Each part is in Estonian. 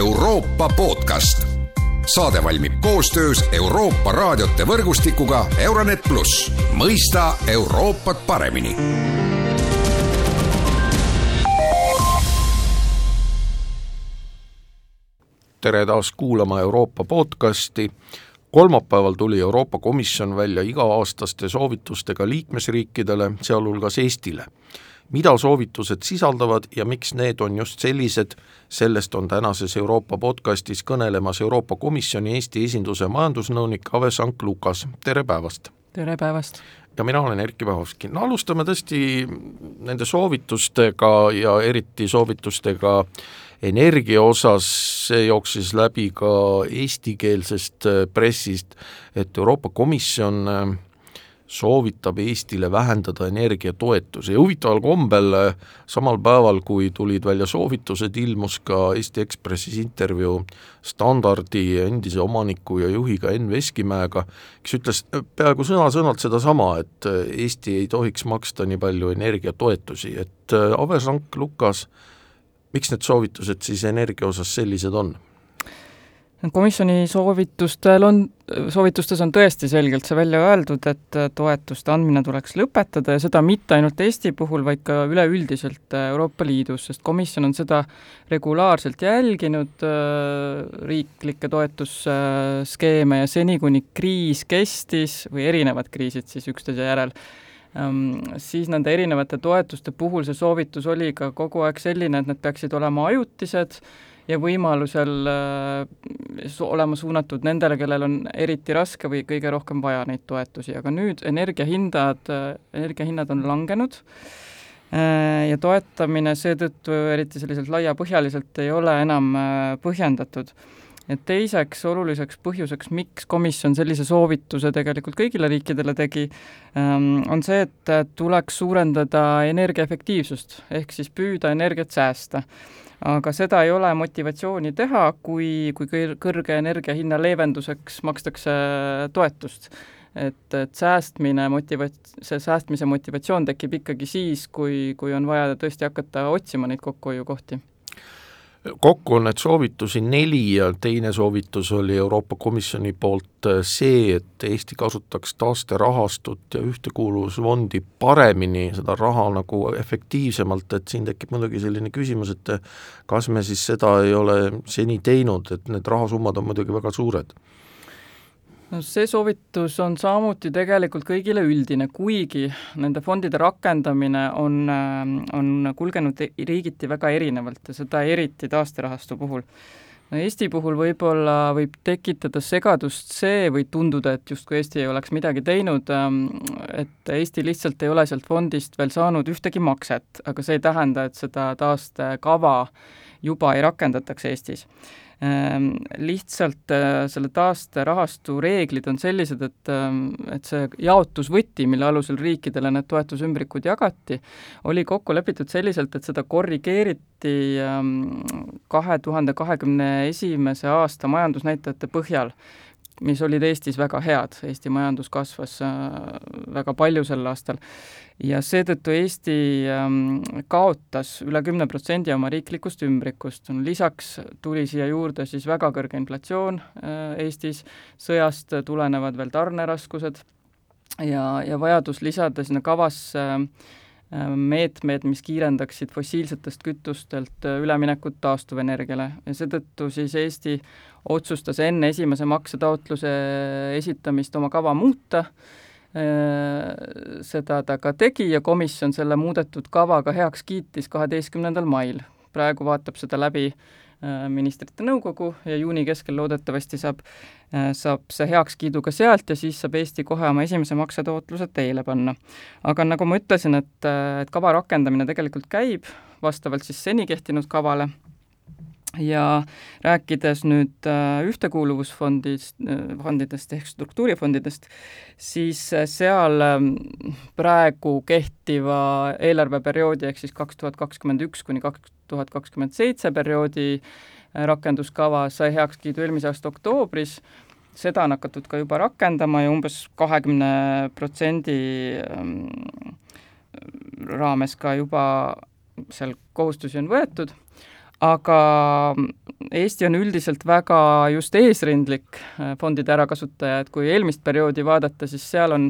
Euroopa podcast. saade valmib koostöös Euroopa raadiote võrgustikuga Euronet pluss, mõista Euroopat paremini tere taas kuulama Euroopa podcasti. kolmapäeval tuli Euroopa Komisjon välja iga-aastaste soovitustega liikmesriikidele, sealhulgas Eestile. Mida soovitused sisaldavad ja miks need on just sellised, sellest on tänases Euroopa podcastis kõnelemas Euroopa Komisjoni Eesti esinduse majandusnõunik Ave Sank-Lukas, tere päevast! tere päevast! ja mina olen Erkki Vahovski. no alustame tõesti nende soovitustega ja eriti soovitustega energia osas, see jooksis läbi ka eestikeelsest pressist, et Euroopa Komisjon soovitab Eestile vähendada energiatoetusi ja huvitaval kombel äh, samal päeval, kui tulid välja soovitused, ilmus ka Eesti Ekspressis intervjuu Standardi endise omaniku ja juhiga Enn Veskimäega, kes ütles peaaegu sõna-sõnalt sedasama, et Eesti ei tohiks maksta nii palju energiatoetusi, et Ave Sank-Lukas miks need soovitused siis energia osas sellised on? Komisjoni soovitustel on, soovitustes on tõesti selgelt see välja öeldud, et toetuste andmine tuleks lõpetada ja seda mitte ainult Eesti puhul, vaid ka üleüldiselt Euroopa Liidus, sest komisjon on seda regulaarselt jälginud, riiklikke toetusskeeme ja seni, kuni kriis kestis või erinevad kriisid siis üksteise järel, siis nende erinevate toetuste puhul see soovitus oli ka kogu aeg selline, et need peaksid olema ajutised ja võimalusel äh, olema suunatud nendele, kellel on eriti raske või kõige rohkem vaja neid toetusi, aga nüüd energiahindad, energiahinnad on langenud äh, ja toetamine seetõttu eriti selliselt laiapõhjaliselt ei ole enam äh, põhjendatud ja teiseks oluliseks põhjuseks, miks komisjon sellise soovituse tegelikult kõigile riikidele tegi, ähm, on see, et tuleks suurendada energiaefektiivsust, ehk siis püüda energiat säästa. aga seda ei ole motivatsiooni teha, kui, kui kõrge energiahinna leevenduseks makstakse toetust et, et säästmine, motiva-, see säästmise motivatsioon tekib ikkagi siis, kui, kui on vaja tõesti hakata otsima neid kokkuhoiukohti kokku on neid soovitusi neli ja teine soovitus oli Euroopa Komisjoni poolt äh, see, et Eesti kasutaks taasterahastut ja ühtekuuluvusfondi paremini, seda raha nagu efektiivsemalt, et siin tekib muidugi selline küsimus, et kas me siis seda ei ole seni teinud, et need rahasummad on muidugi väga suured no see soovitus on samuti tegelikult kõigile üldine, kuigi nende fondide rakendamine on, on kulgenud riigiti väga erinevalt ja seda eriti taasterahastu puhul. no Eesti puhul võib-olla võib tekitada segadust see või tunduda, et justkui Eesti ei oleks midagi teinud, et Eesti lihtsalt ei ole sealt fondist veel saanud ühtegi makset, aga see ei tähenda, et seda taastekava juba ei rakendataks Eestis lihtsalt äh, selle taasterahastu reeglid on sellised, et, ähm, et see jaotusvõti, mille alusel riikidele need toetusümbrikud jagati, oli kokku lepitud selliselt, et seda korrigeeriti ähm, kahe tuhande kahekümne esimese aasta majandusnäitajate põhjal mis olid Eestis väga head, Eesti majandus kasvas äh, väga palju sel aastal. Ja seetõttu Eesti ähm, kaotas üle kümne protsendi oma riiklikust ümbrikust. lisaks tuli siia juurde siis väga kõrge inflatsioon äh, Eestis, sõjast tulenevad veel tarneraskused. Ja, ja vajadus lisada sinna kavasse äh, meetmed, mis kiirendaksid fossiilsetest kütustelt üleminekut taastuvenergiale ja seetõttu siis Eesti otsustas enne esimese maksetaotluse esitamist oma kava muuta, seda ta ka tegi ja komisjon selle muudetud kava ka heaks kiitis kaheteistkümnendal mail. praegu vaatab seda läbi ministrite nõukogu ja juuni keskel loodetavasti saab, saab see heakskiidu ka sealt ja siis saab Eesti kohe oma esimese maksetaotluse teele panna. aga nagu ma ütlesin, et, et kava rakendamine tegelikult käib vastavalt siis seni kehtinud kavale ja rääkides nüüd äh, ühtekuuluvusfondist, äh, fondidest ehk struktuurifondidest, siis äh, seal ähm, praegu kehtiva eelarveperioodi ehk siis kaks tuhat kakskümmend üks kuni kaks tuhat kakskümmend seitse perioodi rakenduskava sai heakskiidu eelmise aasta oktoobris, seda on hakatud ka juba rakendama ja umbes kahekümne protsendi ähm, raames ka juba seal kohustusi on võetud. Aga Eesti on üldiselt väga just eesrindlik äh, fondide ärakasutaja, et kui eelmist perioodi vaadata, siis seal on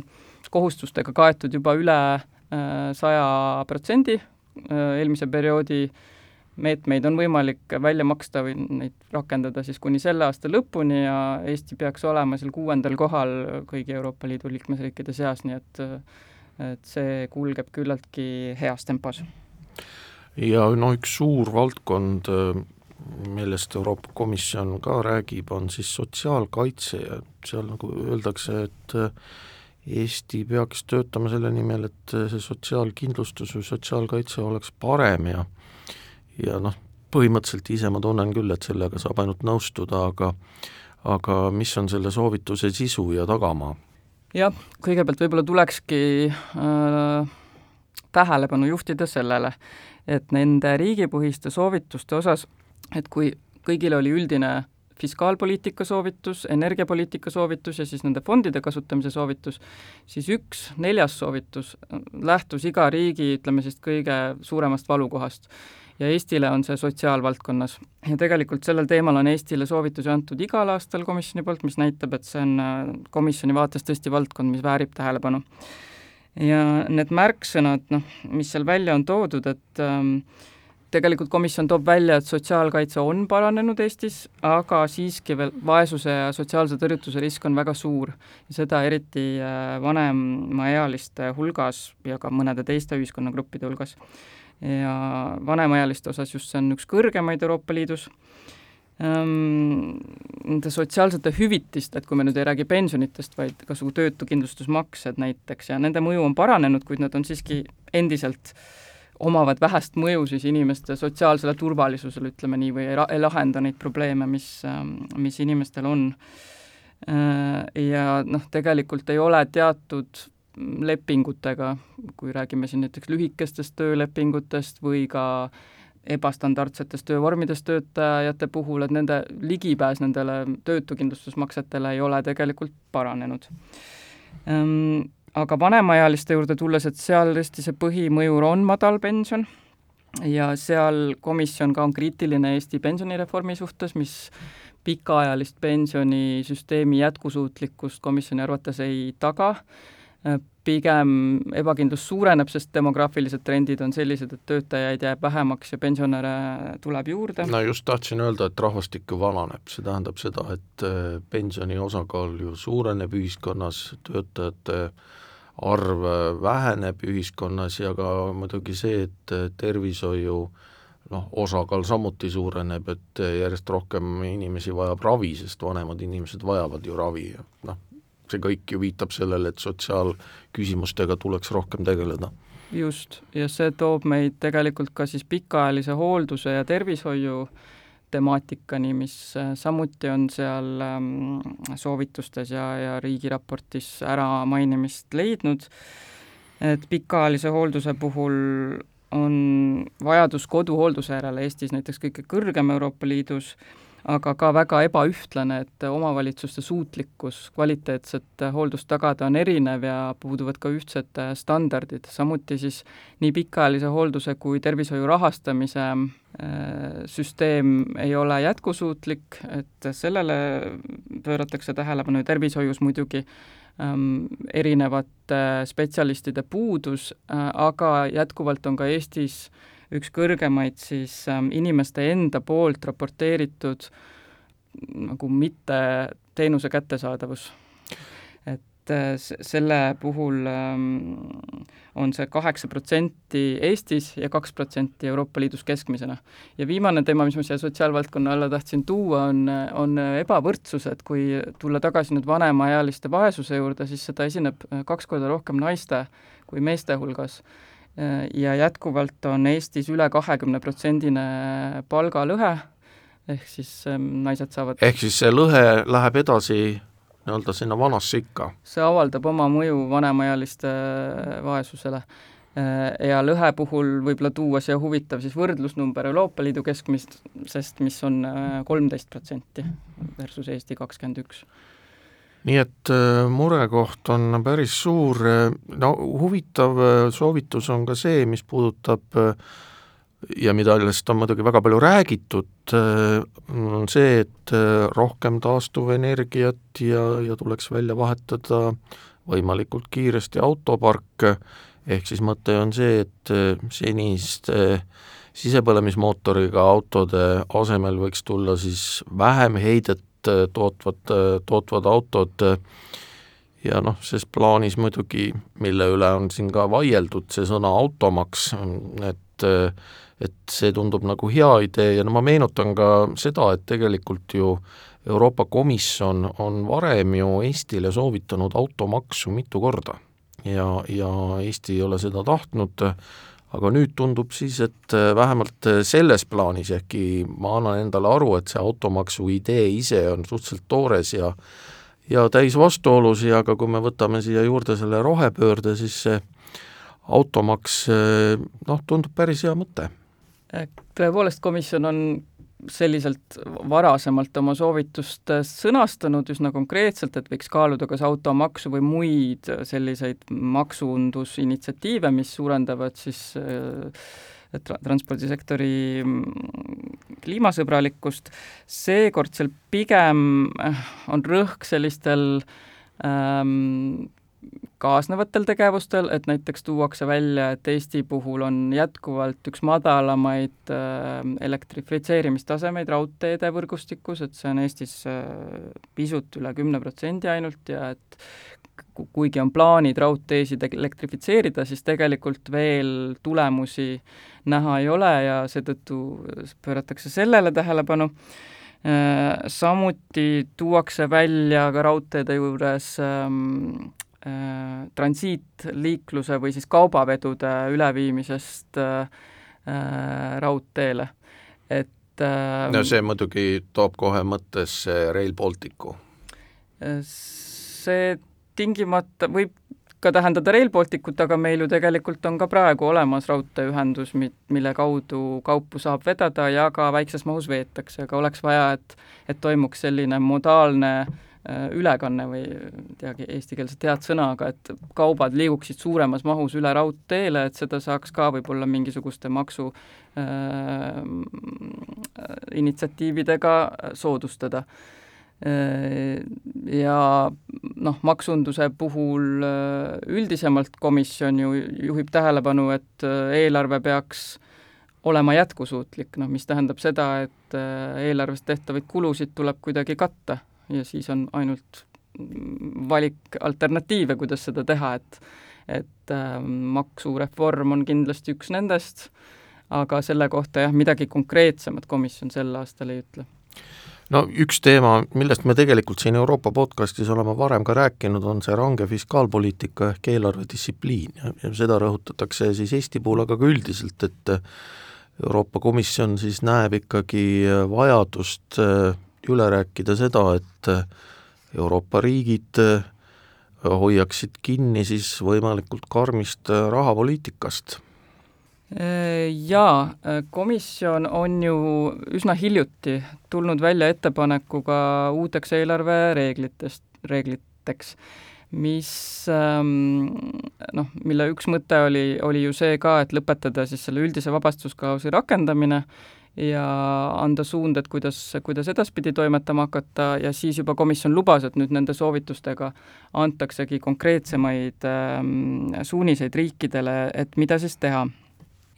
kohustustega kaetud juba üle äh, saja protsendi, äh, eelmise perioodi meetmeid on võimalik välja maksta või neid rakendada siis kuni selle aasta lõpuni ja Eesti peaks olema seal kuuendal kohal kõigi Euroopa Liidu liikmesriikide seas, nii et et see kulgeb küllaltki heas tempos. ja no üks suur valdkond, millest Euroopa Komisjon ka räägib, on siis sotsiaalkaitse ja seal nagu öeldakse, et Eesti peaks töötama selle nimel, et see sotsiaalkindlustus või sotsiaalkaitse oleks parem ja ja noh, põhimõtteliselt ise ma tunnen küll, et sellega saab ainult nõustuda, aga aga mis on selle soovituse sisu ja tagamaa? jah, kõigepealt võib-olla tulekski äh, tähelepanu juhtida sellele, et nende riigipõhiste soovituste osas et kui kõigil oli üldine fiskaalpoliitika soovitus, energiapoliitika soovitus ja siis nende fondide kasutamise soovitus, siis üks neljas soovitus lähtus iga riigi, ütleme siis kõige suuremast valukohast. Ja Eestile on see sotsiaalvaldkonnas. ja tegelikult sellel teemal on Eestile soovitusi antud igal aastal komisjoni poolt, mis näitab, et see on äh, komisjoni vaates tõesti valdkond, mis väärib tähelepanu. ja need märksõnad, noh, mis seal välja on toodud, et ähm, tegelikult komisjon toob välja, et sotsiaalkaitse on paranenud Eestis, aga siiski veel vaesuse ja sotsiaalse tõrjutuse risk on väga suur. seda eriti äh, vanemaealiste hulgas ja ka mõnede teiste ühiskonnagruppide hulgas. Ja vanemaealiste osas just see on üks kõrgemaid Euroopa Liidus ehm, nende sotsiaalsete hüvitiste, et kui me nüüd ei räägi pensionitest, vaid igasugu töötukindlustusmaksed näiteks ja nende mõju on paranenud, kuid nad on siiski endiselt omavad vähest mõju siis inimeste sotsiaalsele turvalisusele, ütleme nii, või ei, ei lahenda neid probleeme, mis, ähm, mis inimestel on. Äh, ja noh, tegelikult ei ole teatud lepingutega, kui räägime siin näiteks lühikestest töölepingutest või ka ebastandardsetest töövormidest töötajate puhul, et nende ligipääs nendele töötukindlustusmaksetele ei ole tegelikult paranenud. Ähm, aga vanemaealiste juurde tulles, et seal tõesti see põhimõjur on madal pension ja seal komisjon ka on kriitiline Eesti pensionireformi suhtes, mis pikaajalist pensionisüsteemi jätkusuutlikkust komisjoni arvates ei taga pigem ebakindlus suureneb, sest demograafilised trendid on sellised, et töötajaid jääb vähemaks ja pensionäre tuleb juurde. no just tahtsin öelda, et rahvastik ju vananeb, see tähendab seda, et äh, pensioni osakaal ju suureneb ühiskonnas, töötajate arv äh, väheneb ühiskonnas ja ka muidugi see, et äh, tervishoiu noh, osakaal samuti suureneb, et järjest rohkem inimesi vajab ravi, sest vanemad inimesed vajavad ju ravi ja noh, see kõik ju viitab sellele, et sotsiaalküsimustega tuleks rohkem tegeleda. just, ja see toob meid tegelikult ka siis pikaajalise hoolduse ja tervishoiu temaatikani, mis äh, samuti on seal ähm, soovitustes ja, ja riigiraportis ära mainimist leidnud, et pikaajalise hoolduse puhul on vajadus koduhoolduse järele Eestis näiteks kõige kõrgem Euroopa Liidus aga ka väga ebaühtlane, et omavalitsuste suutlikkus kvaliteetset hooldust tagada on erinev ja puuduvad ka ühtsed standardid, samuti siis nii pikaajalise hoolduse kui tervishoiu rahastamise äh, süsteem ei ole jätkusuutlik, et sellele pööratakse tähelepanu ja tervishoius muidugi ähm, erinevate spetsialistide puudus äh,, aga jätkuvalt on ka Eestis äh, üks kõrgemaid siis ähm, inimeste enda poolt raporteeritud nagu mitte teenuse kättesaadavus. et äh, selle puhul ähm, on see kaheksa protsenti Eestis ja kaks protsenti Euroopa Liidus keskmisena. ja viimane teema, mis ma siia sotsiaalvaldkonna alla tahtsin tuua, on, on ebavõrdsus, et kui tulla tagasi nüüd vanemaealiste vaesuse juurde, siis seda esineb kaks korda rohkem naiste kui meeste hulgas ja jätkuvalt on Eestis üle kahekümne protsendine palgalõhe, ehk siis ähm, naised saavad ehk siis see lõhe läheb edasi nii-öelda sinna vanasse ikka? see avaldab oma mõju vanemaealiste äh, vaesusele. Äh, ja lõhe puhul võib-olla tuua siia huvitav siis võrdlusnumber Euroopa Liidu keskmist, sest mis on äh, kolmteist protsenti versus Eesti kakskümmend üks nii et äh, murekoht on päris suur, no huvitav äh, soovitus on ka see, mis puudutab äh, ja millest on muidugi väga palju räägitud, on see, et rohkem taastuvenergiat ja, ja tuleks välja vahetada võimalikult kiiresti autopark, ehk siis mõte on see, et seniste sisepõlemismootoriga autode asemel võiks tulla siis vähem heidet tootvad, tootvad autod ja noh, ses plaanis muidugi, mille üle on siin ka vaieldud, see sõna automaks, et et see tundub nagu hea idee ja no ma meenutan ka seda, et tegelikult ju Euroopa Komisjon on varem ju Eestile soovitanud automaksu mitu korda. Ja, ja Eesti ei ole seda tahtnud, aga nüüd tundub siis, et vähemalt selles plaanis, ehkki ma annan endale aru, et see automaksu idee ise on suhteliselt toores ja ja täis vastuolusi, aga kui me võtame siia juurde selle rohepöörde, siis see automaks noh, tundub päris hea mõte. Tõepoolest, komisjon on selliselt varasemalt oma soovitust sõnastanud üsna konkreetselt, et võiks kaaluda kas automaksu või muid selliseid maksundusinitsiatiive, mis suurendavad siis tra-, transpordisektori mm, kliimasõbralikkust, seekord seal pigem on rõhk sellistel ähm, kaasnevatel tegevustel, et näiteks tuuakse välja, et Eesti puhul on jätkuvalt üks madalamaid äh, elektrifitseerimistasemeid raudteede võrgustikus, et see on Eestis äh, pisut üle kümne protsendi ainult ja et kuigi on plaanid raudteesid elektrifitseerida, siis tegelikult veel tulemusi näha ei ole ja seetõttu pööratakse sellele tähelepanu. Äh, samuti tuuakse välja ka raudteede juures ähm, Äh, transiitliikluse või siis kaubavedude üleviimisest äh, äh, raudteele, et no see muidugi toob kohe mõttesse Rail Balticu. see tingimata võib ka tähendada Rail Balticut, aga meil ju tegelikult on ka praegu olemas raudteeühendus, mille kaudu kaupu saab vedada ja ka väikses mahus veetakse, aga oleks vaja, et et toimuks selline modaalne äh, Äh, ülekanne või teagi eestikeelset head sõna, aga et kaubad liiguksid suuremas mahus üle raudteele, et seda saaks ka võib-olla mingisuguste maksu äh, initsiatiividega soodustada äh,. Ja noh, maksunduse puhul äh, üldisemalt komisjon ju juhib tähelepanu, et äh, eelarve peaks olema jätkusuutlik, noh mis tähendab seda, et eelarvest tehtavaid kulusid tuleb kuidagi katta ja siis on ainult valik alternatiive, kuidas seda teha, et et äh, maksureform on kindlasti üks nendest, aga selle kohta jah, midagi konkreetsemat komisjon sel aastal ei ütle. No üks teema, millest me tegelikult siin Euroopa podcastis oleme varem ka rääkinud, on see range fiskaalpoliitika ehk eelarvedistsipliin ja, seda rõhutatakse siis Eesti puhul, aga ka üldiselt, et Euroopa Komisjon siis näeb ikkagi vajadust äh, üle rääkida seda, et Euroopa riigid hoiaksid kinni siis võimalikult karmist rahapoliitikast. Jaa, komisjon on ju üsna hiljuti tulnud välja ettepanekuga uuteks eelarvereeglitest, reegliteks, mis ähm, noh, mille üks mõte oli, oli ju see ka, et lõpetada siis selle üldise vabastusklausli rakendamine ja anda suund, et kuidas, kuidas edaspidi toimetama hakata ja siis juba komisjon lubas, et nüüd nende soovitustega antaksegi konkreetsemaid ähm, suuniseid riikidele, et mida siis teha.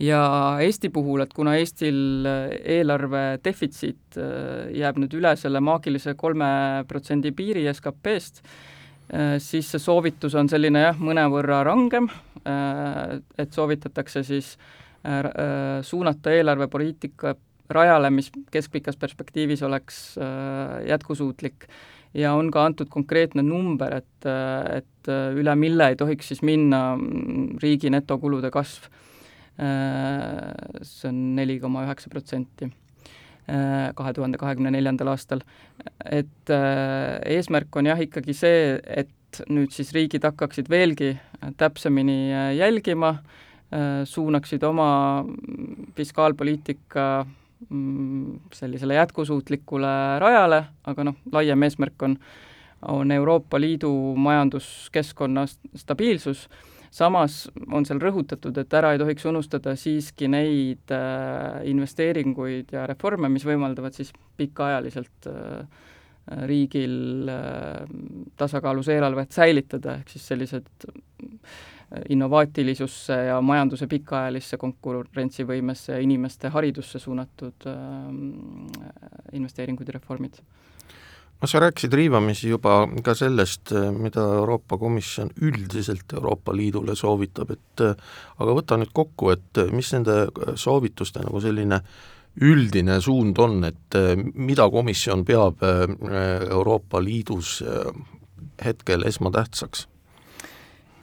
ja Eesti puhul, et kuna Eestil eelarve defitsiit äh, jääb nüüd üle selle maagilise kolme protsendi piiri SKP-st, äh, siis see soovitus on selline jah, mõnevõrra rangem, äh, et soovitatakse siis suunata eelarvepoliitika rajale, mis keskpikas perspektiivis oleks äh, jätkusuutlik. ja on ka antud konkreetne number, et, äh, et äh, üle mille ei tohiks siis minna mm, riigi netokulude kasv. See on neli koma üheksa protsenti kahe tuhande kahekümne neljandal aastal. et eesmärk on jah, ikkagi see, et nüüd siis riigid hakkaksid veelgi täpsemini jälgima, suunaksid oma fiskaalpoliitika Mm, sellisele jätkusuutlikule rajale, aga noh, laiem eesmärk on, on Euroopa Liidu majanduskeskkonna stabiilsus, samas on seal rõhutatud, et ära ei tohiks unustada siiski neid investeeringuid ja reforme, mis võimaldavad siis pikaajaliselt riigil tasakaalus eelarvet säilitada, ehk siis sellised innovaatilisusse ja majanduse pikaajalisse konkurentsivõimesse ja inimeste haridusse suunatud investeeringud ja reformid no sa rääkisid riivamisi juba ka sellest, mida Euroopa Komisjon üldiselt Euroopa Liidule soovitab, et aga võta nüüd kokku, et mis nende soovituste nagu selline üldine suund on, et mida komisjon peab Euroopa Liidus hetkel esmatähtsaks?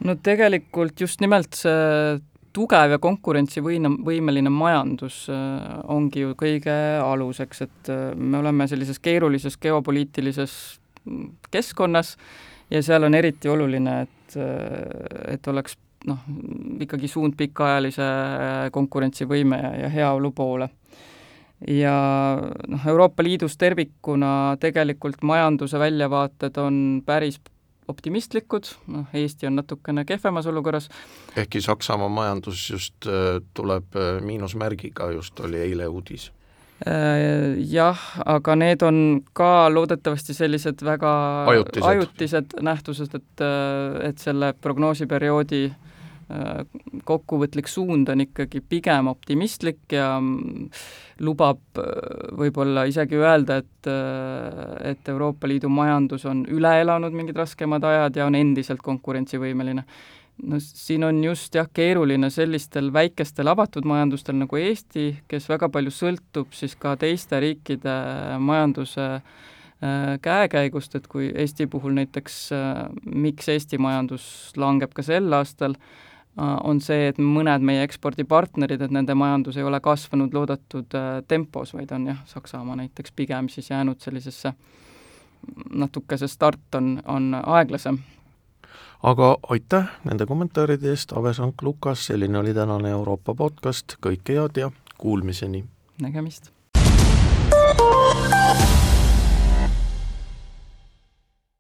No tegelikult just nimelt see tugev ja konkurentsivõime, võimeline majandus äh, ongi ju kõige aluseks, et äh, me oleme sellises keerulises geopoliitilises mm, keskkonnas ja seal on eriti oluline, et, äh, et oleks noh, ikkagi suund pikaajalise konkurentsivõime ja, ja heaolu poole. ja noh, Euroopa Liidus tervikuna tegelikult majanduse väljavaated on päris optimistlikud, noh Eesti on natukene kehvemas olukorras. ehkki Saksamaa majandus just äh, tuleb äh, miinusmärgiga, just oli eile uudis äh, jah, aga need on ka loodetavasti sellised väga ajutised, ajutised nähtused, et, et selle prognoosiperioodi kokkuvõtlik suund on ikkagi pigem optimistlik ja lubab võib-olla isegi öelda, et, et Euroopa Liidu majandus on üle elanud mingid raskemad ajad ja on endiselt konkurentsivõimeline. no siin on just jah, keeruline sellistel väikestel avatud majandustel nagu Eesti, kes väga palju sõltub siis ka teiste riikide majanduse käekäigust, et kui Eesti puhul näiteks, miks Eesti majandus langeb ka sel aastal, Äh, on see, et mõned meie ekspordipartnerid, et nende majandus ei ole kasvanud loodetud äh, tempos, vaid on jah, Saksamaa näiteks pigem siis jäänud sellisesse natuke see start on, on aeglasem. aga aitäh nende kommentaaride eest, Ave Sank-Lukas, selline oli tänane Euroopa podcast, kõike head ja kuulmiseni! nägemist!